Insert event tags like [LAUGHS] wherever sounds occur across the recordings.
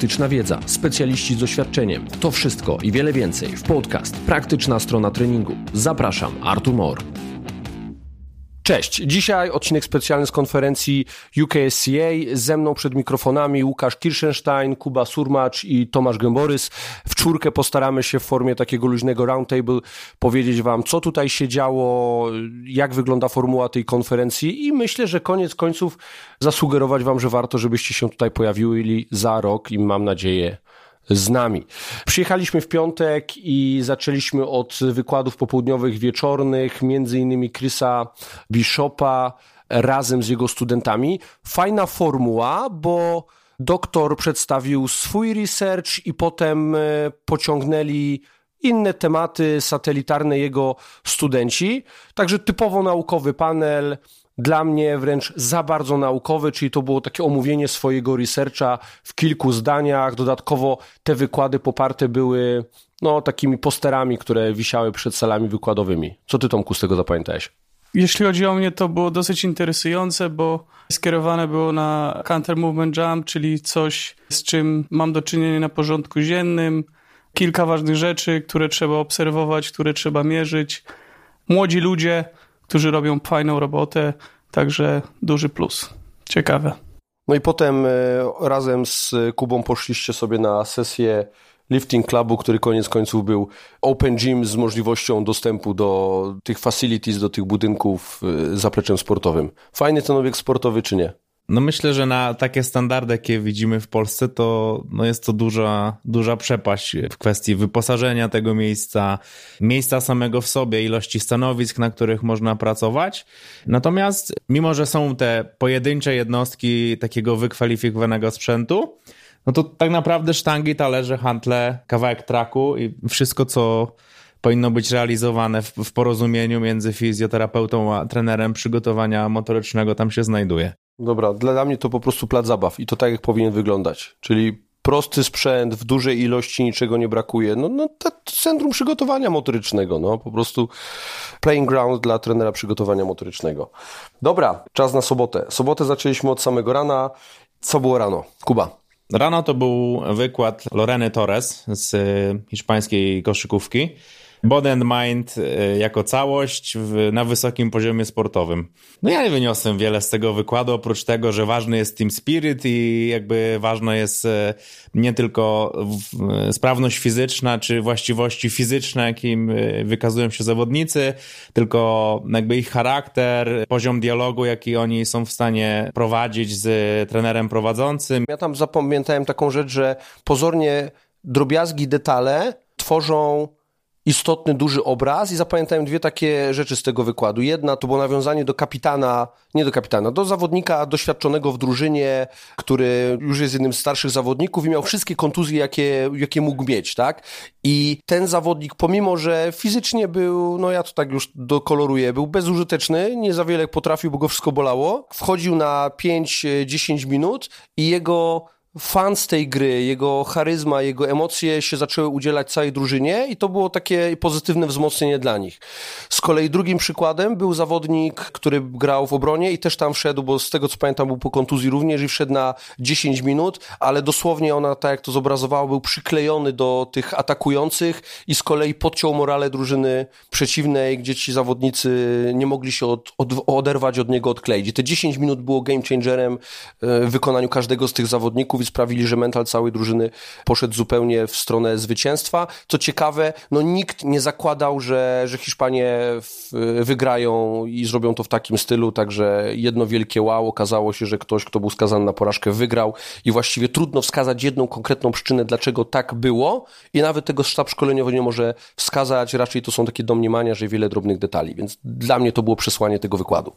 praktyczna wiedza, specjaliści z doświadczeniem. To wszystko i wiele więcej w podcast Praktyczna strona treningu. Zapraszam, Artur Mor. Cześć, dzisiaj odcinek specjalny z konferencji UKSCA. Ze mną przed mikrofonami Łukasz Kirschenstein, Kuba Surmacz i Tomasz Gęborys. W czwórkę postaramy się w formie takiego luźnego roundtable powiedzieć Wam, co tutaj się działo, jak wygląda formuła tej konferencji i myślę, że koniec końców zasugerować Wam, że warto, żebyście się tutaj pojawiły za rok i mam nadzieję z nami. Przyjechaliśmy w piątek i zaczęliśmy od wykładów popołudniowych, wieczornych, między innymi Chrisa Bishopa razem z jego studentami. Fajna formuła, bo doktor przedstawił swój research i potem e, pociągnęli inne tematy satelitarne jego studenci. Także typowo naukowy panel, dla mnie wręcz za bardzo naukowy, czyli to było takie omówienie swojego researcha w kilku zdaniach. Dodatkowo te wykłady poparte były no, takimi posterami, które wisiały przed salami wykładowymi. Co ty, Tomku, z tego zapamiętałeś? Jeśli chodzi o mnie, to było dosyć interesujące, bo skierowane było na counter movement jump, czyli coś, z czym mam do czynienia na porządku dziennym. Kilka ważnych rzeczy, które trzeba obserwować, które trzeba mierzyć. Młodzi ludzie, którzy robią fajną robotę, także duży plus. Ciekawe. No i potem e, razem z Kubą poszliście sobie na sesję lifting clubu, który koniec końców był open gym z możliwością dostępu do tych facilities, do tych budynków e, zapleczem sportowym. Fajny ten obiekt sportowy czy nie? No myślę, że na takie standardy, jakie widzimy w Polsce, to no jest to duża, duża przepaść w kwestii wyposażenia tego miejsca, miejsca samego w sobie, ilości stanowisk, na których można pracować. Natomiast mimo, że są te pojedyncze jednostki takiego wykwalifikowanego sprzętu, no to tak naprawdę sztangi, talerze, hantle, kawałek traku i wszystko, co powinno być realizowane w, w porozumieniu między fizjoterapeutą a trenerem przygotowania motorycznego tam się znajduje. Dobra, dla mnie to po prostu plac zabaw i to tak jak powinien wyglądać. Czyli prosty sprzęt, w dużej ilości niczego nie brakuje. No, no to centrum przygotowania motorycznego, no po prostu playing ground dla trenera przygotowania motorycznego. Dobra, czas na sobotę. Sobotę zaczęliśmy od samego rana. Co było rano? Kuba. Rano to był wykład Loreny Torres z hiszpańskiej koszykówki. Body and Mind e, jako całość w, na wysokim poziomie sportowym. No ja nie wyniosłem wiele z tego wykładu, oprócz tego, że ważny jest team spirit i jakby ważna jest e, nie tylko sprawność fizyczna, czy właściwości fizyczne, jakim e, wykazują się zawodnicy, tylko jakby ich charakter, poziom dialogu, jaki oni są w stanie prowadzić z trenerem prowadzącym. Ja tam zapamiętałem taką rzecz, że pozornie drobiazgi, detale tworzą istotny, duży obraz i zapamiętałem dwie takie rzeczy z tego wykładu. Jedna to było nawiązanie do kapitana, nie do kapitana, do zawodnika doświadczonego w drużynie, który już jest jednym z starszych zawodników i miał wszystkie kontuzje, jakie, jakie mógł mieć, tak? I ten zawodnik, pomimo, że fizycznie był, no ja to tak już dokoloruję, był bezużyteczny, nie za wiele potrafił, bo go wszystko bolało, wchodził na 5-10 minut i jego fan z tej gry, jego charyzma, jego emocje się zaczęły udzielać całej drużynie i to było takie pozytywne wzmocnienie dla nich. Z kolei drugim przykładem był zawodnik, który grał w obronie i też tam wszedł, bo z tego co pamiętam był po kontuzji również i wszedł na 10 minut, ale dosłownie ona, tak jak to zobrazowało, był przyklejony do tych atakujących i z kolei podciął morale drużyny przeciwnej, gdzie ci zawodnicy nie mogli się od, od, oderwać od niego, odkleić. I te 10 minut było game changerem e, w wykonaniu każdego z tych zawodników i sprawili, że mental całej drużyny poszedł zupełnie w stronę zwycięstwa. Co ciekawe, no nikt nie zakładał, że, że Hiszpanie wygrają i zrobią to w takim stylu, także jedno wielkie wow, okazało się, że ktoś, kto był skazany na porażkę, wygrał. I właściwie trudno wskazać jedną konkretną przyczynę, dlaczego tak było. I nawet tego sztab szkoleniowy nie może wskazać, raczej to są takie domniemania, że wiele drobnych detali, więc dla mnie to było przesłanie tego wykładu.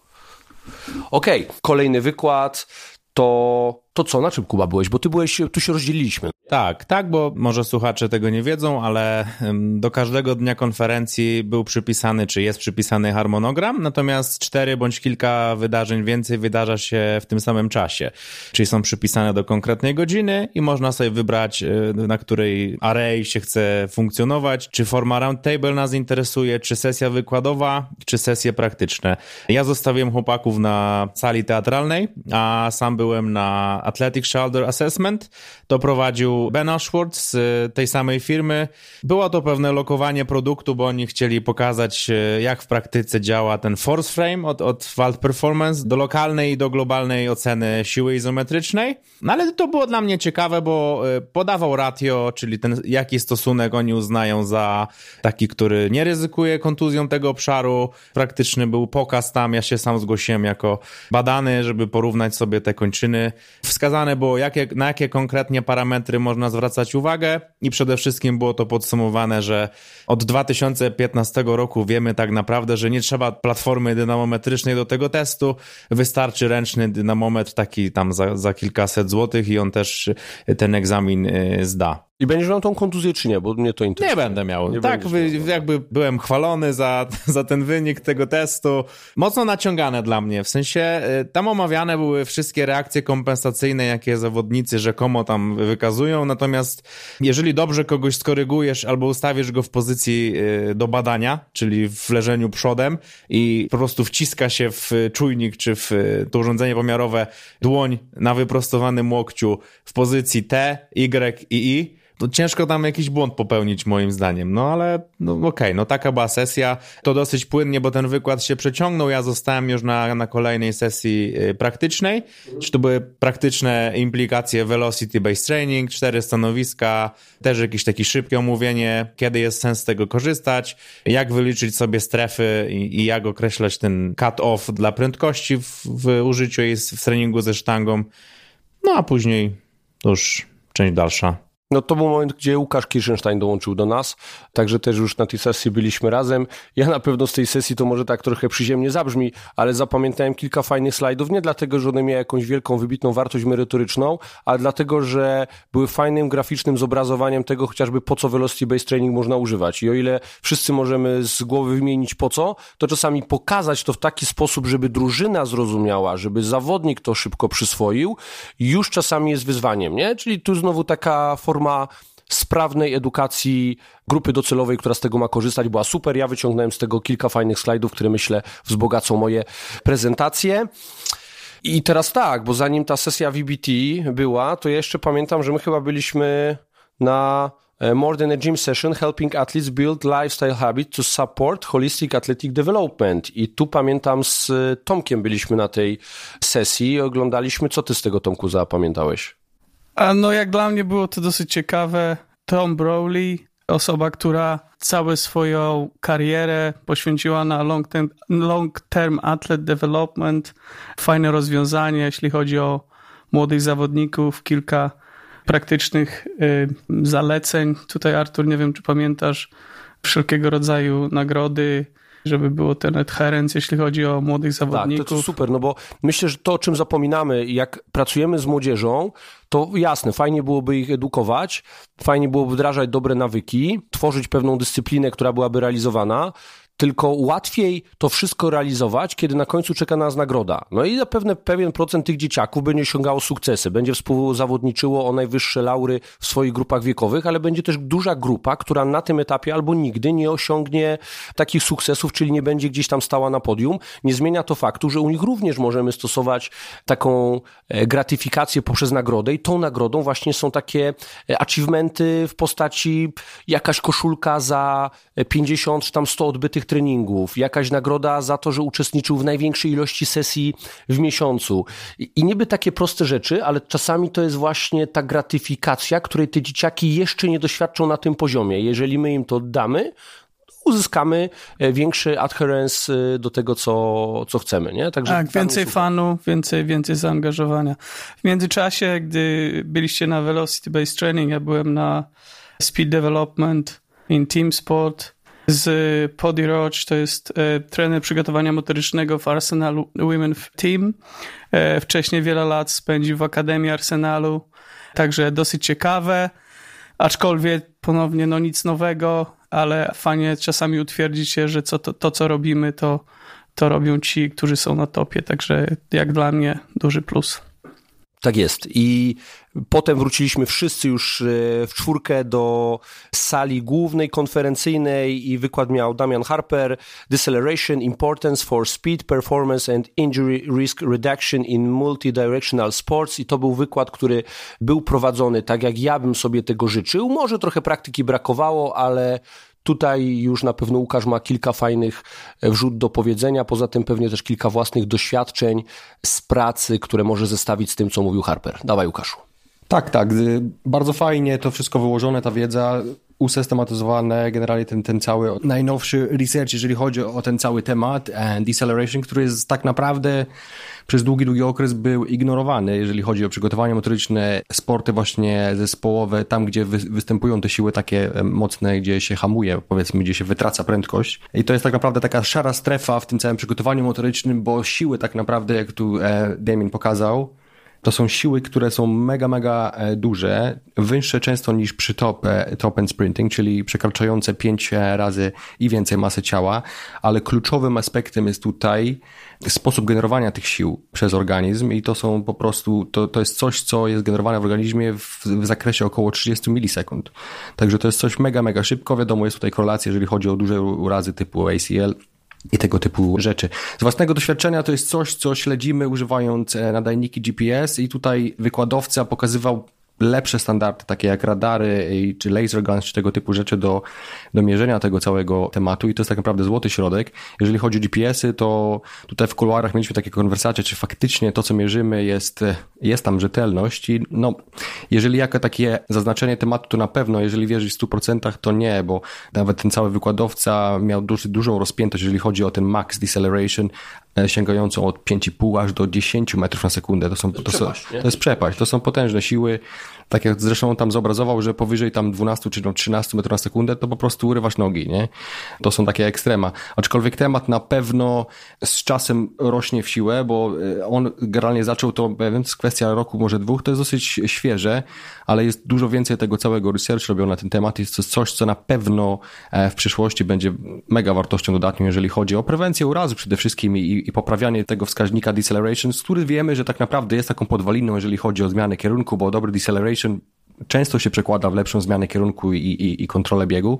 Okej, okay, kolejny wykład. To to co, na czym Kuba byłeś? Bo ty byłeś, tu się rozdzieliliśmy. Tak, tak, bo może słuchacze tego nie wiedzą, ale do każdego dnia konferencji był przypisany, czy jest przypisany harmonogram, natomiast cztery bądź kilka wydarzeń więcej wydarza się w tym samym czasie. Czyli są przypisane do konkretnej godziny i można sobie wybrać, y, na której array się chce funkcjonować, czy forma roundtable nas interesuje, czy sesja wykładowa, czy sesje praktyczne. Ja zostawiłem chłopaków na sali teatralnej, a sam byłem na Athletic Shoulder Assessment. To prowadził Ben Ashworth z tej samej firmy. Było to pewne lokowanie produktu, bo oni chcieli pokazać, e, jak w praktyce działa ten force frame od, od Performance do lokalnej i do globalnej oceny siły izometrycznej. No ale to było dla mnie ciekawe, bo e, podawał ratio, czyli ten, jaki stosunek oni uznają za taki, który nie ryzykuje kontuzją tego obszaru. Praktyczny był pokaz tam, ja się sam zgłosiłem jako badany, żeby porównać sobie te kończyny. Wskazane było, jakie, na jakie konkretnie parametry można zwracać uwagę i przede wszystkim było to podsumowane, że od 2015 roku wiemy tak naprawdę, że nie trzeba platformy dynamometrycznej do tego testu, wystarczy ręczny dynamometr taki tam za, za kilkaset złotych i on też ten egzamin y, zda. I będziesz miał tą kontuzję, czy nie? Bo mnie to interesuje. Nie będę miał. Nie tak, wy, jakby byłem chwalony za, za ten wynik tego testu. Mocno naciągane dla mnie. W sensie y, tam omawiane były wszystkie reakcje kompensacyjne, jakie zawodnicy rzekomo tam wykazują. Natomiast jeżeli dobrze kogoś skorygujesz albo ustawisz go w pozycji y, do badania, czyli w leżeniu przodem i po prostu wciska się w czujnik czy w to urządzenie pomiarowe dłoń na wyprostowanym łokciu w pozycji T, Y i I, to ciężko tam jakiś błąd popełnić moim zdaniem, no ale no okej, okay, no taka była sesja, to dosyć płynnie, bo ten wykład się przeciągnął, ja zostałem już na, na kolejnej sesji y, praktycznej, czy to były praktyczne implikacje? Velocity-based training, cztery stanowiska, też jakieś takie szybkie omówienie, kiedy jest sens z tego korzystać, jak wyliczyć sobie strefy i, i jak określać ten cut-off dla prędkości w, w użyciu jej w treningu ze sztangą, no a później już część dalsza. No to był moment, gdzie Łukasz Kirschenstein dołączył do nas, także też już na tej sesji byliśmy razem. Ja na pewno z tej sesji to może tak trochę przyziemnie zabrzmi, ale zapamiętałem kilka fajnych slajdów, nie dlatego, że one miały jakąś wielką, wybitną wartość merytoryczną, ale dlatego, że były fajnym, graficznym zobrazowaniem tego chociażby po co Velocity Based Training można używać. I o ile wszyscy możemy z głowy wymienić po co, to czasami pokazać to w taki sposób, żeby drużyna zrozumiała, żeby zawodnik to szybko przyswoił, już czasami jest wyzwaniem, nie? Czyli tu znowu taka forma forma sprawnej edukacji grupy docelowej, która z tego ma korzystać, była super. Ja wyciągnąłem z tego kilka fajnych slajdów, które myślę wzbogacą moje prezentacje. I teraz tak, bo zanim ta sesja VBT była, to ja jeszcze pamiętam, że my chyba byliśmy na e, More Than a Gym Session Helping Athletes Build Lifestyle Habit to Support Holistic Athletic Development. I tu pamiętam z Tomkiem byliśmy na tej sesji i oglądaliśmy. Co ty z tego, Tomku, zapamiętałeś? A no jak dla mnie było to dosyć ciekawe. Tom Browley, osoba, która całą swoją karierę poświęciła na long term, long term athlete development. Fajne rozwiązanie, jeśli chodzi o młodych zawodników, kilka praktycznych y, zaleceń. Tutaj Artur, nie wiem czy pamiętasz, wszelkiego rodzaju nagrody, żeby było ten adherence, jeśli chodzi o młodych zawodników. Tak, to, to super, no bo myślę, że to, o czym zapominamy, jak pracujemy z młodzieżą, to jasne, fajnie byłoby ich edukować, fajnie byłoby wdrażać dobre nawyki, tworzyć pewną dyscyplinę, która byłaby realizowana, tylko łatwiej to wszystko realizować, kiedy na końcu czeka nas nagroda. No i zapewne pewien procent tych dzieciaków będzie osiągało sukcesy, będzie współzawodniczyło o najwyższe laury w swoich grupach wiekowych, ale będzie też duża grupa, która na tym etapie albo nigdy nie osiągnie takich sukcesów, czyli nie będzie gdzieś tam stała na podium. Nie zmienia to faktu, że u nich również możemy stosować taką e, gratyfikację poprzez nagrodę i tą nagrodą właśnie są takie e, achievementy w postaci jakaś koszulka za 50 czy tam 100 odbytych treningów, jakaś nagroda za to, że uczestniczył w największej ilości sesji w miesiącu. I niby takie proste rzeczy, ale czasami to jest właśnie ta gratyfikacja, której te dzieciaki jeszcze nie doświadczą na tym poziomie. Jeżeli my im to damy, uzyskamy e, większy adherence e, do tego, co, co chcemy. Nie? Także tak, więcej fanu, więcej, więcej zaangażowania. W międzyczasie, gdy byliście na Velocity Based Training, ja byłem na Speed Development in Team Sport, z Pody Roach, to jest e, trener przygotowania motorycznego w Arsenalu Women Team. E, wcześniej wiele lat spędził w Akademii Arsenalu, także dosyć ciekawe, aczkolwiek ponownie no nic nowego, ale fajnie czasami utwierdzić się, że co, to, to co robimy, to, to robią ci, którzy są na topie, także jak dla mnie duży plus. Tak jest. I potem wróciliśmy wszyscy już e, w czwórkę do sali głównej, konferencyjnej i wykład miał Damian Harper, Deceleration, Importance for Speed, Performance and Injury Risk Reduction in Multidirectional Sports i to był wykład, który był prowadzony tak, jak ja bym sobie tego życzył. Może trochę praktyki brakowało, ale Tutaj już na pewno Łukasz ma kilka fajnych e, wrzut do powiedzenia, poza tym pewnie też kilka własnych doświadczeń z pracy, które może zestawić z tym, co mówił Harper. Dawaj Łukaszu. Tak, tak. Bardzo fajnie to wszystko wyłożone, ta wiedza usystematyzowane, generalnie ten, ten cały najnowszy research, jeżeli chodzi o ten cały temat and deceleration, który jest tak naprawdę przez długi, długi okres był ignorowany, jeżeli chodzi o przygotowanie motoryczne, sporty właśnie zespołowe, tam gdzie wy, występują te siły takie mocne, gdzie się hamuje, powiedzmy, gdzie się wytraca prędkość. I to jest tak naprawdę taka szara strefa w tym całym przygotowaniu motorycznym, bo siły tak naprawdę, jak tu e, Damien pokazał, to są siły, które są mega, mega e, duże, wyższe często niż przy top, e, top end sprinting, czyli przekraczające pięć razy i więcej masy ciała, ale kluczowym aspektem jest tutaj sposób generowania tych sił przez organizm i to są po prostu, to, to jest coś, co jest generowane w organizmie w, w zakresie około 30 milisekund. Także to jest coś mega, mega szybko. Wiadomo, jest tutaj korelacja, jeżeli chodzi o duże urazy typu ACL, i tego typu rzeczy. Z własnego doświadczenia to jest coś, co śledzimy używając e, nadajniki GPS i tutaj wykładowca pokazywał lepsze standardy, takie jak radary czy laser guns, czy tego typu rzeczy do, do mierzenia tego całego tematu i to jest tak naprawdę złoty środek. Jeżeli chodzi o GPS-y, to tutaj w kuluarach mieliśmy takie konwersacje, czy faktycznie to, co mierzymy jest, jest tam rzetelność i no, jeżeli jako takie zaznaczenie tematu, to na pewno, jeżeli wierzysz w 100%, to nie, bo nawet ten cały wykładowca miał dosyć dużą rozpiętość, jeżeli chodzi o ten max deceleration, sięgającą od 5,5 aż do 10 metrów na sekundę. To, są, to, to, są, to jest przepaść, to są potężne siły. Tak jak zresztą on tam zobrazował, że powyżej tam 12 czy 13 metrów na sekundę, to po prostu urywasz nogi, nie? To są takie ekstrema. Aczkolwiek temat na pewno z czasem rośnie w siłę, bo e, on generalnie zaczął to, wiem, z kwestia roku, może dwóch, to jest dosyć świeże, ale jest dużo więcej tego całego research robią na ten temat. Jest to coś, co na pewno e, w przyszłości będzie mega wartością dodatnią, jeżeli chodzi o prewencję urazu przede wszystkim i, i poprawianie tego wskaźnika deceleration, z który wiemy, że tak naprawdę jest taką podwaliną, jeżeli chodzi o zmianę kierunku, bo dobry deceleration często się przekłada w lepszą zmianę kierunku i, i, i kontrolę biegu.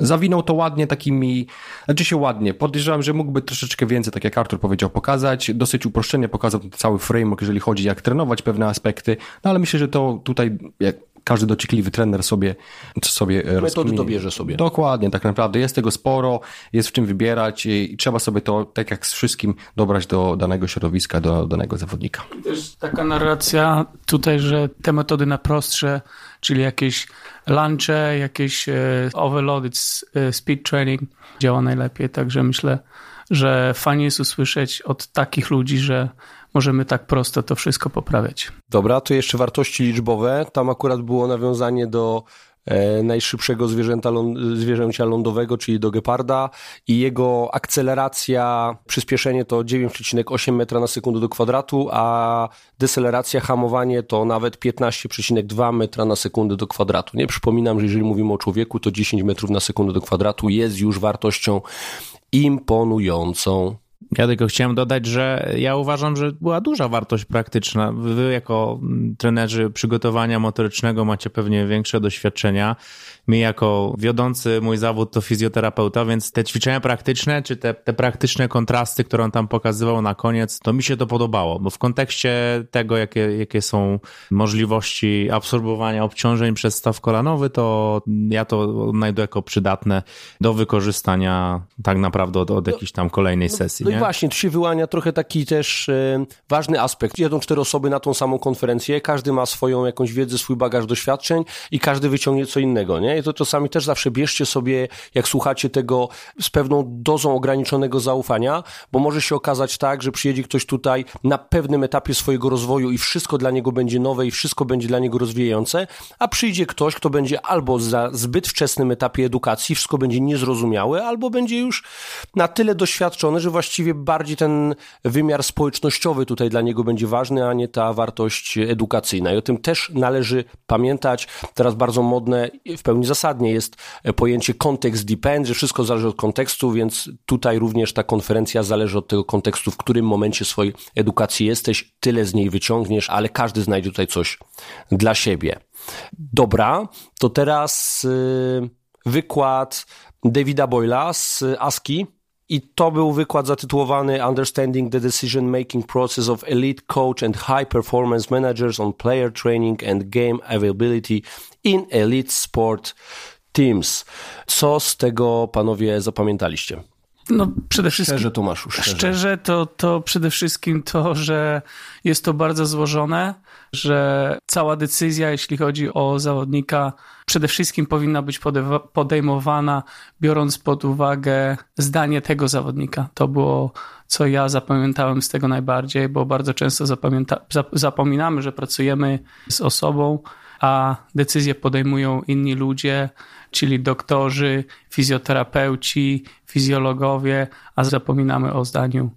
Zawinął to ładnie takimi, znaczy się ładnie, podejrzewam, że mógłby troszeczkę więcej, tak jak Artur powiedział, pokazać. Dosyć uproszczenie pokazał cały framework, jeżeli chodzi jak trenować pewne aspekty, no ale myślę, że to tutaj, jak każdy dociekliwy trener sobie, sobie Metody rozkminie. dobierze sobie. Dokładnie, tak naprawdę. Jest tego sporo, jest w czym wybierać i trzeba sobie to, tak jak z wszystkim, dobrać do danego środowiska, do danego zawodnika. Też taka narracja tutaj, że te metody na prostsze, czyli jakieś lunche, jakieś e, overloaded e, speed training działa najlepiej, także myślę, że fajnie jest usłyszeć od takich ludzi, że możemy tak prosto to wszystko poprawiać. Dobra, to jeszcze wartości liczbowe. Tam akurat było nawiązanie do e, najszybszego zwierzęta, zwierzęcia lądowego, czyli do geparda i jego akceleracja, przyspieszenie to 9,8 metra na sekundę do kwadratu, a deceleracja, hamowanie to nawet 15,2 metra na sekundę do kwadratu. Nie przypominam, że jeżeli mówimy o człowieku, to 10 metrów na sekundę do kwadratu jest już wartością imponującą. Ja tylko chciałem dodać, że ja uważam, że była duża wartość praktyczna. Wy jako trenerzy przygotowania motorycznego macie pewnie większe doświadczenia mi jako wiodący mój zawód to fizjoterapeuta, więc te ćwiczenia praktyczne, czy te, te praktyczne kontrasty, które on tam pokazywał na koniec, to mi się to podobało, bo w kontekście tego, jakie, jakie są możliwości absorbowania obciążeń przez staw kolanowy, to ja to odnajduję jako przydatne do wykorzystania tak naprawdę od, od jakiejś tam kolejnej no, sesji. No, no i właśnie, tu się wyłania trochę taki też e, ważny aspekt. Jedą cztery osoby na tą samą konferencję, każdy ma swoją jakąś wiedzę, swój bagaż doświadczeń i każdy wyciągnie co innego, nie? I to czasami też zawsze bierzcie sobie, jak słuchacie tego, z pewną dozą ograniczonego zaufania, bo może się okazać tak, że przyjedzie ktoś tutaj na pewnym etapie swojego rozwoju i wszystko dla niego będzie nowe i wszystko będzie dla niego rozwijające, a przyjdzie ktoś, kto będzie albo za zbyt wczesnym etapie edukacji, wszystko będzie niezrozumiałe, albo będzie już na tyle doświadczony, że właściwie bardziej ten wymiar społecznościowy tutaj dla niego będzie ważny, a nie ta wartość edukacyjna. I o tym też należy pamiętać. Teraz bardzo modne, w pełni zasadnie jest pojęcie context depend, że wszystko zależy od kontekstu, więc tutaj również ta konferencja zależy od tego kontekstu, w którym momencie swojej edukacji jesteś, tyle z niej wyciągniesz, ale każdy znajdzie tutaj coś dla siebie. Dobra, to teraz yy, wykład Davida Boyla z ASCII. I to był wykład zatytułowany Understanding the Decision Making Process of Elite Coach and High Performance Managers on Player Training and Game Availability in Elite Sport Teams. Co z tego panowie zapamiętaliście? No, przede wszystkim. Szczerze, Tomaszu, szczerze. Szczerze, to, to przede wszystkim to, że jest to bardzo złożone, że cała decyzja, jeśli chodzi o zawodnika, przede wszystkim powinna być podejmowana, biorąc pod uwagę zdanie tego zawodnika. To było, co ja zapamiętałem z tego najbardziej, bo bardzo często zapominamy, że pracujemy z osobą, a decyzje podejmują inni ludzie, czyli doktorzy, fizjoterapeuci, fizjologowie, a zapominamy o zdaniu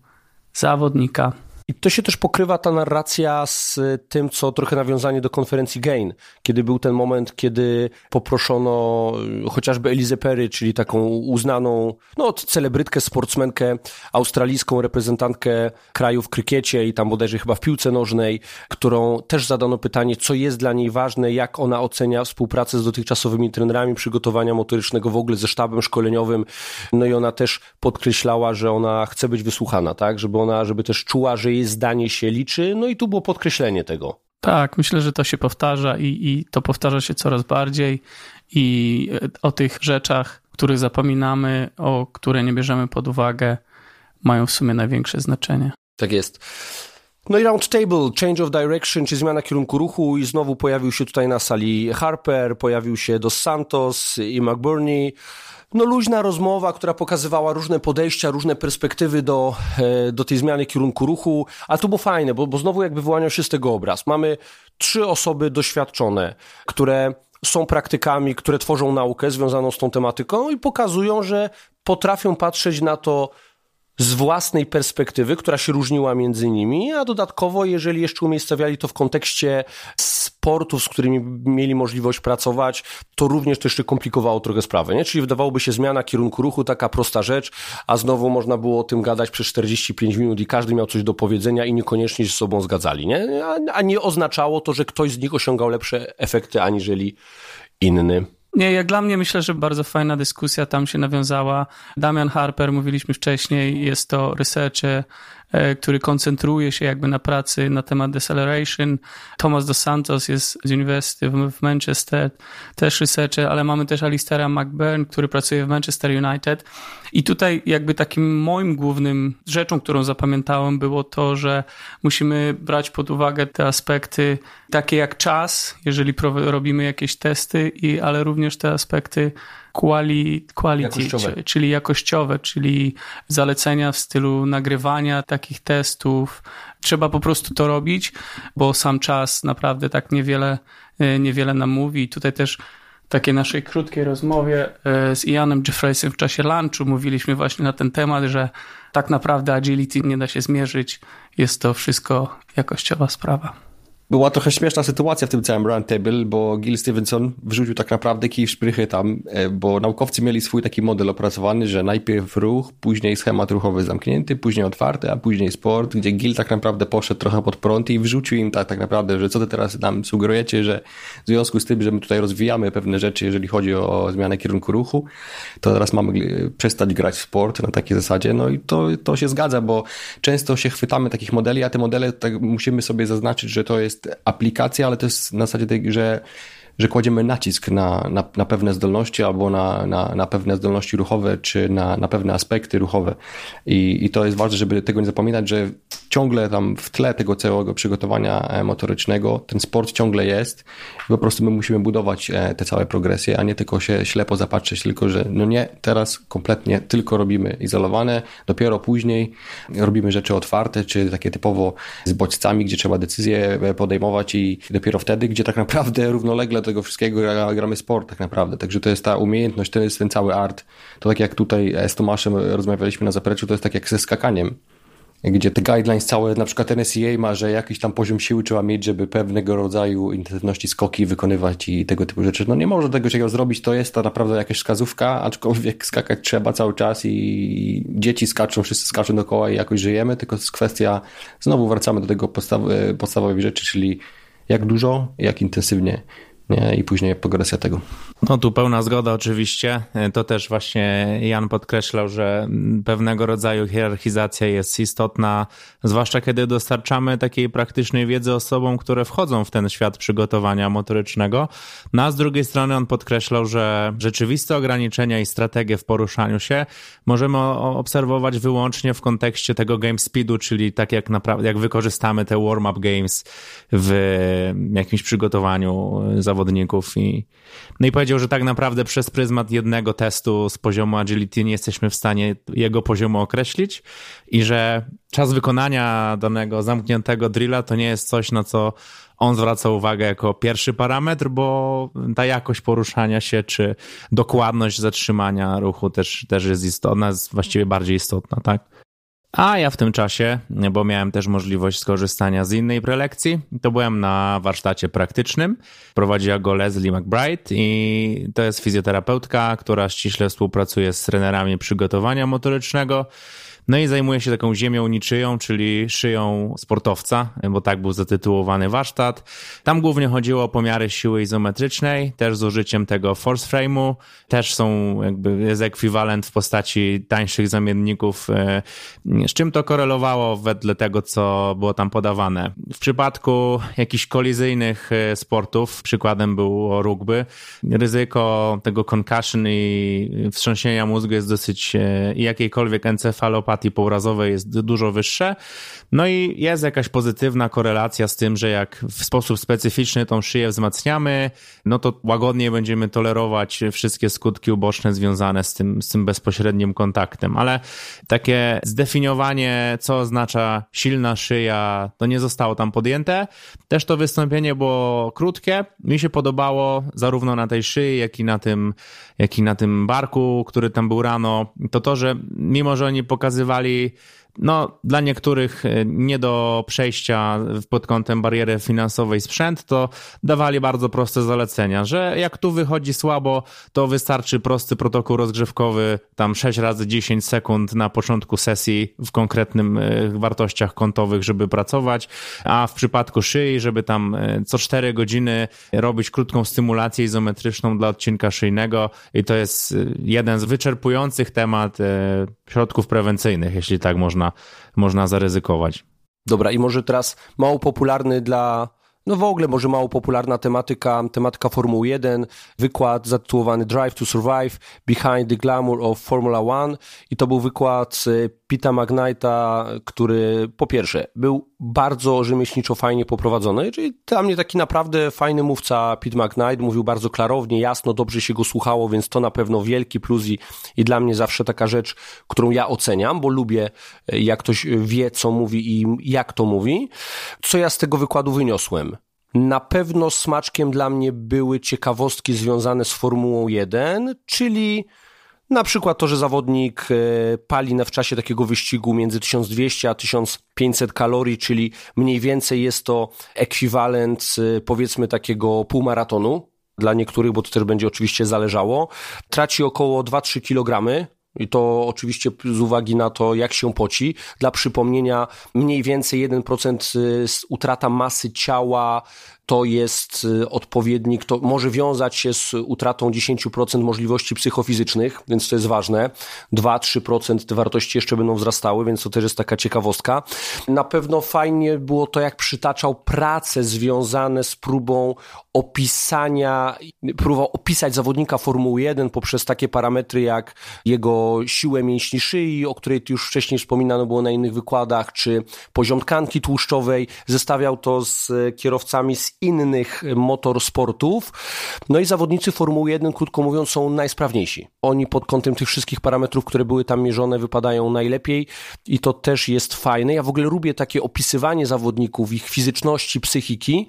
zawodnika. I to się też pokrywa ta narracja z tym, co trochę nawiązanie do konferencji Gain, kiedy był ten moment, kiedy poproszono y, chociażby Elizę Perry, czyli taką uznaną, no, celebrytkę, sportsmenkę, australijską reprezentantkę kraju w krykiecie i tam bodajże chyba w piłce nożnej, którą też zadano pytanie, co jest dla niej ważne, jak ona ocenia współpracę z dotychczasowymi trenerami, przygotowania motorycznego w ogóle ze sztabem szkoleniowym. No i ona też podkreślała, że ona chce być wysłuchana, tak, żeby ona, żeby też czuła, że jej zdanie się liczy, no i tu było podkreślenie tego. Tak, myślę, że to się powtarza i, i to powtarza się coraz bardziej i e, o tych rzeczach, których zapominamy, o które nie bierzemy pod uwagę, mają w sumie największe znaczenie. Tak jest. No i roundtable, change of direction, czy zmiana kierunku ruchu i znowu pojawił się tutaj na sali Harper, pojawił się Dos Santos i McBurney no, luźna rozmowa, która pokazywała różne podejścia, różne perspektywy do, e, do tej zmiany kierunku ruchu, ale to było fajne, bo, bo znowu jakby wyłaniał się z tego obraz. Mamy trzy osoby doświadczone, które są praktykami, które tworzą naukę związaną z tą tematyką i pokazują, że potrafią patrzeć na to z własnej perspektywy, która się różniła między nimi, a dodatkowo, jeżeli jeszcze umiejscowiali to w kontekście sportów, z którymi mieli możliwość pracować, to również to jeszcze komplikowało trochę sprawę, nie? Czyli wydawałoby się zmiana kierunku ruchu, taka prosta rzecz, a znowu można było o tym gadać przez 45 minut i każdy miał coś do powiedzenia i niekoniecznie się z sobą zgadzali, nie? A, a nie oznaczało to, że ktoś z nich osiągał lepsze efekty aniżeli inny. Nie, jak dla mnie myślę, że bardzo fajna dyskusja tam się nawiązała. Damian Harper, mówiliśmy wcześniej, jest to researcher który koncentruje się jakby na pracy na temat deceleration. Thomas dos Santos jest z University w Manchester, też researcher, ale mamy też Alistera McBurn, który pracuje w Manchester United. I tutaj jakby takim moim głównym rzeczą, którą zapamiętałem było to, że musimy brać pod uwagę te aspekty takie jak czas, jeżeli robimy jakieś testy, i, ale również te aspekty quali, quality, jakościowe. czyli jakościowe, czyli zalecenia w stylu nagrywania takich testów. Trzeba po prostu to robić, bo sam czas naprawdę tak niewiele, e, niewiele nam mówi. I tutaj też takiej naszej krótkiej rozmowie e, z Ianem Jeffreysem w czasie lunchu mówiliśmy właśnie na ten temat, że tak naprawdę agility nie da się zmierzyć. Jest to wszystko jakościowa sprawa. Była trochę śmieszna sytuacja w tym całym roundtable, bo Gil Stevenson wrzucił tak naprawdę kij w szprychy tam, e, bo naukowcy mieli swój taki model opracowany, że najpierw ruch, później schemat ruchowy zamknięty, później otwarty, a później sport, gdzie Gil tak naprawdę poszedł trochę pod prąd i wrzucił im tak, tak naprawdę, że co ty teraz nam sugerujecie, że w związku z tym, że my tutaj rozwijamy pewne rzeczy, jeżeli chodzi o zmianę kierunku ruchu, to teraz mamy e, przestać grać w sport na takiej zasadzie, no i to, to się zgadza, bo często się chwytamy takich modeli, a te modele tak musimy sobie zaznaczyć, że to jest jest aplikacja, ale to jest na zasadzie tej, że że kładziemy nacisk na, na, na pewne zdolności albo na, na, na pewne zdolności ruchowe, czy na, na pewne aspekty ruchowe. I, I to jest ważne, żeby tego nie zapominać, że ciągle tam w tle tego całego przygotowania e, motorycznego, ten sport ciągle jest. Po prostu my musimy budować e, te całe progresje, a nie tylko się ślepo zapatrzeć, tylko że no nie, teraz kompletnie tylko robimy izolowane, dopiero później robimy rzeczy otwarte, czy takie typowo z bodźcami, gdzie trzeba decyzje e, podejmować i dopiero wtedy, gdzie tak naprawdę [LAUGHS] równolegle tego wszystkiego gramy sport tak naprawdę. Także to jest ta umiejętność, to jest ten cały art. To tak jak tutaj z Tomaszem rozmawialiśmy na zapleczu, to jest tak jak ze skakaniem gdzie te guidelines całe, na przykład NSCA ma, że jakiś tam poziom siły trzeba mieć, żeby pewnego rodzaju intensywności skoki wykonywać i tego typu rzeczy. No nie można tego czegoś zrobić, to jest to naprawdę jakaś wskazówka, aczkolwiek [LAUGHS] skakać trzeba cały czas i dzieci skaczą, wszyscy skaczą dookoła i jakoś żyjemy, tylko jest kwestia, znowu wracamy do tego podstaw, podstawowej rzeczy, czyli jak dużo, jak intensywnie nie? i później progresja tego. No tu pełna zgoda oczywiście. To też właśnie Jan podkreślał, że pewnego rodzaju hierarchizacja jest istotna, zwłaszcza kiedy dostarczamy takiej praktycznej wiedzy osobom, które wchodzą w ten świat przygotowania motorycznego. No a z drugiej strony on podkreślał, że rzeczywiste ograniczenia i strategie w poruszaniu się możemy obserwować wyłącznie w kontekście tego game speedu, czyli tak jak naprawdę, jak wykorzystamy te warm-up games w jakimś przygotowaniu zawodników i no i powiedział, że tak naprawdę przez pryzmat jednego testu z poziomu agility nie jesteśmy w stanie jego poziomu określić i że czas wykonania danego zamkniętego drilla to nie jest coś, na co on zwraca uwagę jako pierwszy parametr, bo ta jakość poruszania się czy dokładność zatrzymania ruchu też, też jest istotna, jest właściwie bardziej istotna, tak? A ja w tym czasie, bo miałem też możliwość skorzystania z innej prelekcji, to byłem na warsztacie praktycznym. Prowadziła go Leslie McBride i to jest fizjoterapeutka, która ściśle współpracuje z trenerami przygotowania motorycznego. No i zajmuje się taką ziemią niczyją, czyli szyją sportowca, bo tak był zatytułowany warsztat. Tam głównie chodziło o pomiary siły izometrycznej, też z użyciem tego force frame'u. Też są jakby, jest ekwiwalent w postaci tańszych zamienników. E, z czym to korelowało wedle tego, co było tam podawane? W przypadku jakichś kolizyjnych e, sportów, przykładem było rugby, ryzyko tego concussion i wstrząsienia mózgu jest dosyć e, i jakiejkolwiek encefalopatii empatii pourazowej jest dużo wyższe. No i jest jakaś pozytywna korelacja z tym, że jak w sposób specyficzny tą szyję wzmacniamy, no to łagodniej będziemy tolerować wszystkie skutki uboczne związane z tym, z tym bezpośrednim kontaktem. Ale takie zdefiniowanie, co oznacza silna szyja, to nie zostało tam podjęte. Też to wystąpienie było krótkie. Mi się podobało zarówno na tej szyi, jak i na tym, jak i na tym barku, który tam był rano. To to, że mimo, że oni pokazywali pokazywali no, dla niektórych e, nie do przejścia pod kątem bariery finansowej sprzęt, to dawali bardzo proste zalecenia, że jak tu wychodzi słabo, to wystarczy prosty protokół rozgrzewkowy, tam 6 razy 10 sekund na początku sesji w konkretnym e, wartościach kątowych, żeby pracować, a w przypadku szyi, żeby tam e, co 4 godziny robić krótką stymulację izometryczną dla odcinka szyjnego i to jest jeden z wyczerpujących temat środków prewencyjnych, jeśli tak można można, zaryzykować. Dobra, i może teraz mało popularny dla no w ogóle może mało popularna tematyka, tematyka Formuły 1, wykład zatytułowany Drive to Survive, Behind the Glamour of Formula One i to był wykład Pita Magnite'a, który po pierwsze był bardzo rzemieślniczo fajnie poprowadzony, czyli dla mnie taki naprawdę fajny mówca Pete McKnight, mówił bardzo klarownie, jasno, dobrze się go słuchało, więc to na pewno wielki plus i, i dla mnie zawsze taka rzecz, którą ja oceniam, bo lubię jak ktoś wie, co mówi i jak to mówi. Co ja z tego wykładu wyniosłem? Na pewno smaczkiem dla mnie były ciekawostki związane z Formułą 1, czyli na przykład to, że zawodnik e, pali w czasie takiego wyścigu między 1200 a 1500 kalorii, czyli mniej więcej jest to ekwiwalent powiedzmy takiego półmaratonu dla niektórych, bo to też będzie oczywiście zależało. Traci około 2-3 kg, i to oczywiście z uwagi na to, jak się poci. Dla przypomnienia, mniej więcej 1% y, utrata masy ciała to jest y, odpowiednik, to może wiązać się z utratą 10% możliwości psychofizycznych, więc to jest ważne. 2-3% te wartości jeszcze będą wzrastały, więc to też jest taka ciekawostka. Na pewno fajnie było to, jak przytaczał prace związane z próbą opisania, próbował opisać zawodnika Formuły 1 poprzez takie parametry jak jego siłę mięśni szyi, o której już wcześniej wspominano było na innych wykładach, czy poziom tkanki tłuszczowej. Zestawiał to z kierowcami z innych motorsportów. No i zawodnicy Formuły 1, krótko mówiąc, są najsprawniejsi. Oni pod kątem tych wszystkich parametrów, które były tam mierzone, wypadają najlepiej i to też jest fajne. Ja w ogóle lubię takie opisywanie zawodników, ich fizyczności, psychiki,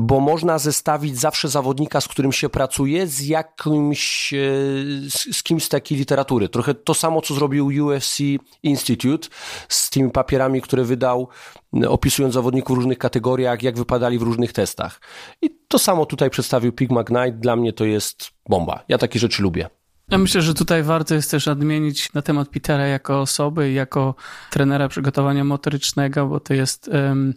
bo można zestawić zawsze zawodnika, z którym się pracuje, z jakimś, e, z kimś z takiej literatury. Trochę to samo, co zrobił UFC Institute z tymi papierami, które wydał, opisując zawodników w różnych kategoriach, jak wypadali w różnych testach. I to samo tutaj przedstawił Pig McKnight. Dla mnie to jest bomba. Ja takie rzeczy lubię. Ja myślę, że tutaj warto jest też nadmienić na temat Petera jako osoby, jako trenera przygotowania motorycznego, bo to jest um,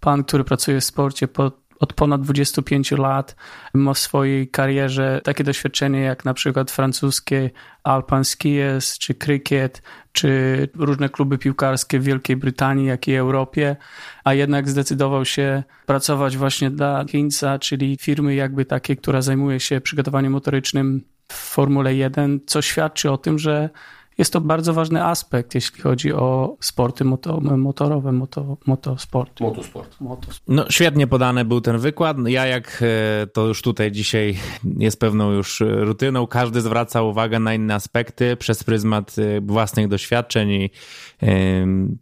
pan, który pracuje w sporcie po, od ponad 25 lat. Ma w swojej karierze takie doświadczenie jak na przykład francuskie Alpan Skies, czy krykiet, czy różne kluby piłkarskie w Wielkiej Brytanii, jak i Europie, a jednak zdecydował się pracować właśnie dla Heinza, czyli firmy jakby takiej, która zajmuje się przygotowaniem motorycznym w Formule 1, co świadczy o tym, że jest to bardzo ważny aspekt, jeśli chodzi o sporty moto, motorowe, moto, motosport. Motosport. Motosport. No, świetnie podany był ten wykład. Ja, jak e, to już tutaj dzisiaj jest pewną już rutyną, każdy zwraca uwagę na inne aspekty przez pryzmat e, własnych doświadczeń i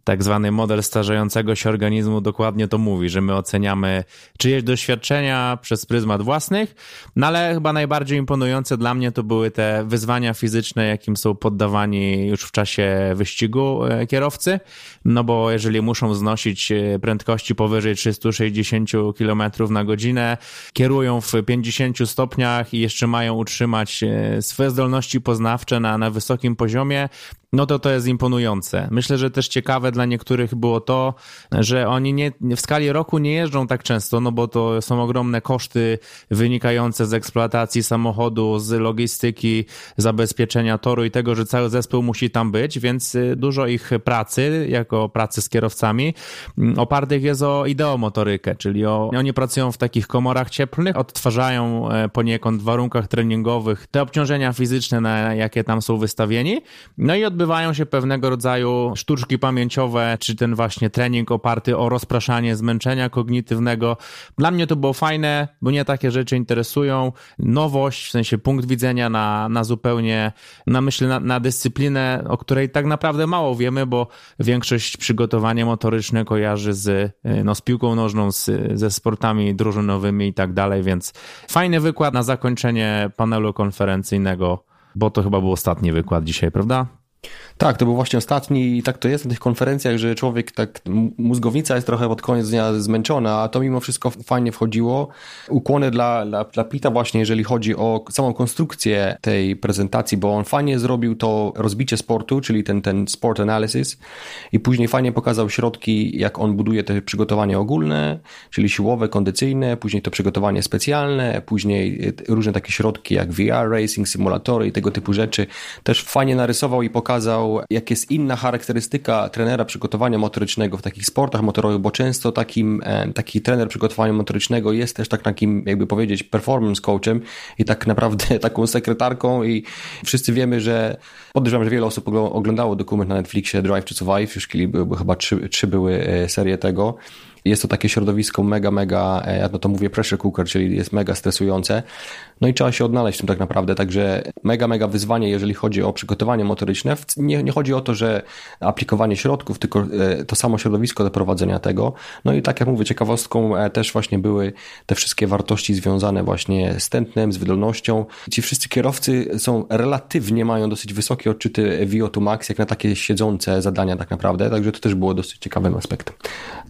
tak zwany model starzejącego się organizmu dokładnie to mówi, że my oceniamy czyjeś doświadczenia przez pryzmat własnych, no ale chyba najbardziej imponujące dla mnie to były te wyzwania fizyczne, jakim są poddawani już w czasie wyścigu e, kierowcy, no bo jeżeli muszą znosić e, prędkości powyżej 360 km na godzinę, kierują w 50 stopniach i jeszcze mają utrzymać e, swoje zdolności poznawcze na, na wysokim poziomie, no to to jest imponujące. Myślę, że też ciekawe dla niektórych było to, że oni nie, w skali roku nie jeżdżą tak często, no bo to są ogromne koszty wynikające z eksploatacji samochodu, z logistyki, zabezpieczenia toru i tego, że cały zespół musi tam być, więc y, dużo ich pracy, jako pracy z kierowcami, mm, opartych jest o ideomotorykę, czyli o, oni pracują w takich komorach cieplnych, odtwarzają e, poniekąd w warunkach treningowych te obciążenia fizyczne, na jakie tam są wystawieni, no i od odbywają się pewnego rodzaju sztuczki pamięciowe, czy ten właśnie trening oparty o rozpraszanie zmęczenia kognitywnego. Dla mnie to było fajne, bo mnie takie rzeczy interesują. Nowość, w sensie punkt widzenia na, na zupełnie, na myślę, na, na dyscyplinę, o której tak naprawdę mało wiemy, bo większość przygotowania motoryczne kojarzy z, no, z piłką nożną, z, ze sportami drużynowymi i tak dalej, więc fajny wykład na zakończenie panelu konferencyjnego, bo to chyba był ostatni wykład dzisiaj, prawda? Tak, to był właśnie ostatni i tak to jest na tych konferencjach, że człowiek tak, mózgowica jest trochę pod koniec dnia zmęczona, a to mimo wszystko fajnie wchodziło. Ukłony dla, dla, dla Pita właśnie, jeżeli chodzi o samą konstrukcję tej prezentacji, bo on fajnie zrobił to rozbicie sportu, czyli ten, ten sport analysis i później fajnie pokazał środki, jak on buduje te przygotowanie ogólne, czyli siłowe, kondycyjne, później to przygotowanie specjalne, później różne takie środki jak VR, racing, symulatory i tego typu rzeczy. Też fajnie narysował i pokazał jak jest inna charakterystyka trenera przygotowania motorycznego w takich sportach motorowych, bo często takim, e, taki trener przygotowania motorycznego jest też tak takim, jakby powiedzieć, performance coachem i tak naprawdę [LAUGHS] taką sekretarką i wszyscy wiemy, że podejrzewam, że wiele osób oglądało dokument na Netflixie Drive to Survive, już były, chyba trzy, trzy były e, serie tego jest to takie środowisko mega, mega, e, ja to mówię pressure cooker, czyli jest mega stresujące. No i trzeba się odnaleźć w tym tak naprawdę. Także mega, mega wyzwanie, jeżeli chodzi o przygotowanie motoryczne. Nie, nie chodzi o to, że aplikowanie środków, tylko e, to samo środowisko do prowadzenia tego. No i tak jak mówię, ciekawostką e, też właśnie były te wszystkie wartości związane właśnie z tętnem, z wydolnością. Ci wszyscy kierowcy są relatywnie, mają dosyć wysokie odczyty VO2 max, jak na takie siedzące zadania tak naprawdę. Także to też było dosyć ciekawym aspektem.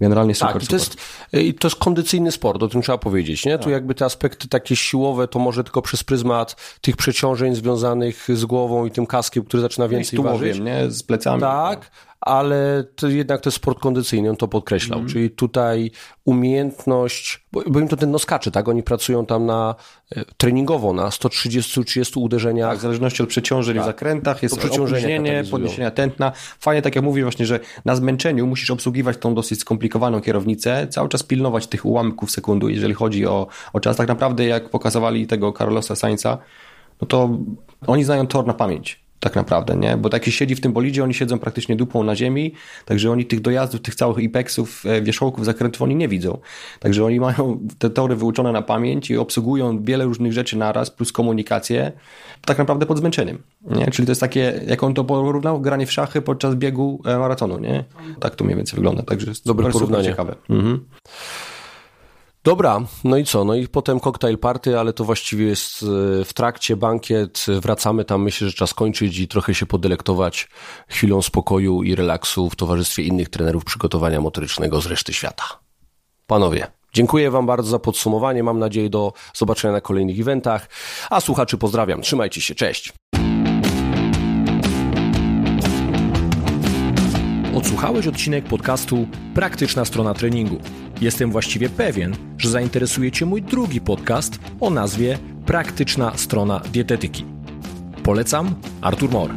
Generalnie super. Tak, to jest, to jest kondycyjny sport, o tym trzeba powiedzieć. Nie? Tu tak. jakby te aspekty takie siłowe to może tylko przez pryzmat tych przeciążeń związanych z głową i tym kaskiem, który zaczyna więcej no ważyć. nie? Z plecami. Tak, ale to jednak to jest sport kondycyjny, on to podkreślał. Mm. Czyli tutaj umiejętność, bo, bo im to ten noskaczy, tak? Oni pracują tam na e, treningowo na 130-30 uderzeniach. Tak, w zależności od przeciążeń tak. w zakrętach jest opóźnienie, podniesienia tętna. Fajnie, tak jak mówisz właśnie, że na zmęczeniu musisz obsługiwać tą dosyć skomplikowaną kierownicę, cały czas pilnować tych ułamków sekundy, jeżeli chodzi o, o czas. Tak naprawdę jak pokazywali tego Carlosa Sainza, no to oni znają tor na pamięć tak naprawdę, nie? Bo taki siedzi w tym bolidzie, oni siedzą praktycznie dupą na ziemi, także oni tych dojazdów, tych całych ipexów, e, wierzchołków, zakrętów oni nie widzą. Także oni mają te tory wyuczone na pamięć i obsługują wiele różnych rzeczy naraz, plus komunikację, tak naprawdę pod zmęczeniem, nie? Czyli to jest takie, jak on to porównał, granie w szachy podczas biegu e, maratonu, nie? Tak to mniej więcej wygląda, także jest Dobre porównanie. ciekawe. Mhm. Dobra, no i co? No i potem koktajl party, ale to właściwie jest e, w trakcie bankiet. Wracamy tam, myślę, że czas kończyć i trochę się podelektować chwilą spokoju i relaksu w towarzystwie innych trenerów przygotowania motorycznego z reszty świata. Panowie, dziękuję Wam bardzo za podsumowanie. Mam nadzieję do zobaczenia na kolejnych eventach. A słuchaczy pozdrawiam. Trzymajcie się. Cześć. Odsłuchałeś odcinek podcastu Praktyczna strona treningu. Jestem właściwie pewien, że zainteresuje Cię mój drugi podcast o nazwie Praktyczna strona dietetyki. Polecam Artur Mor.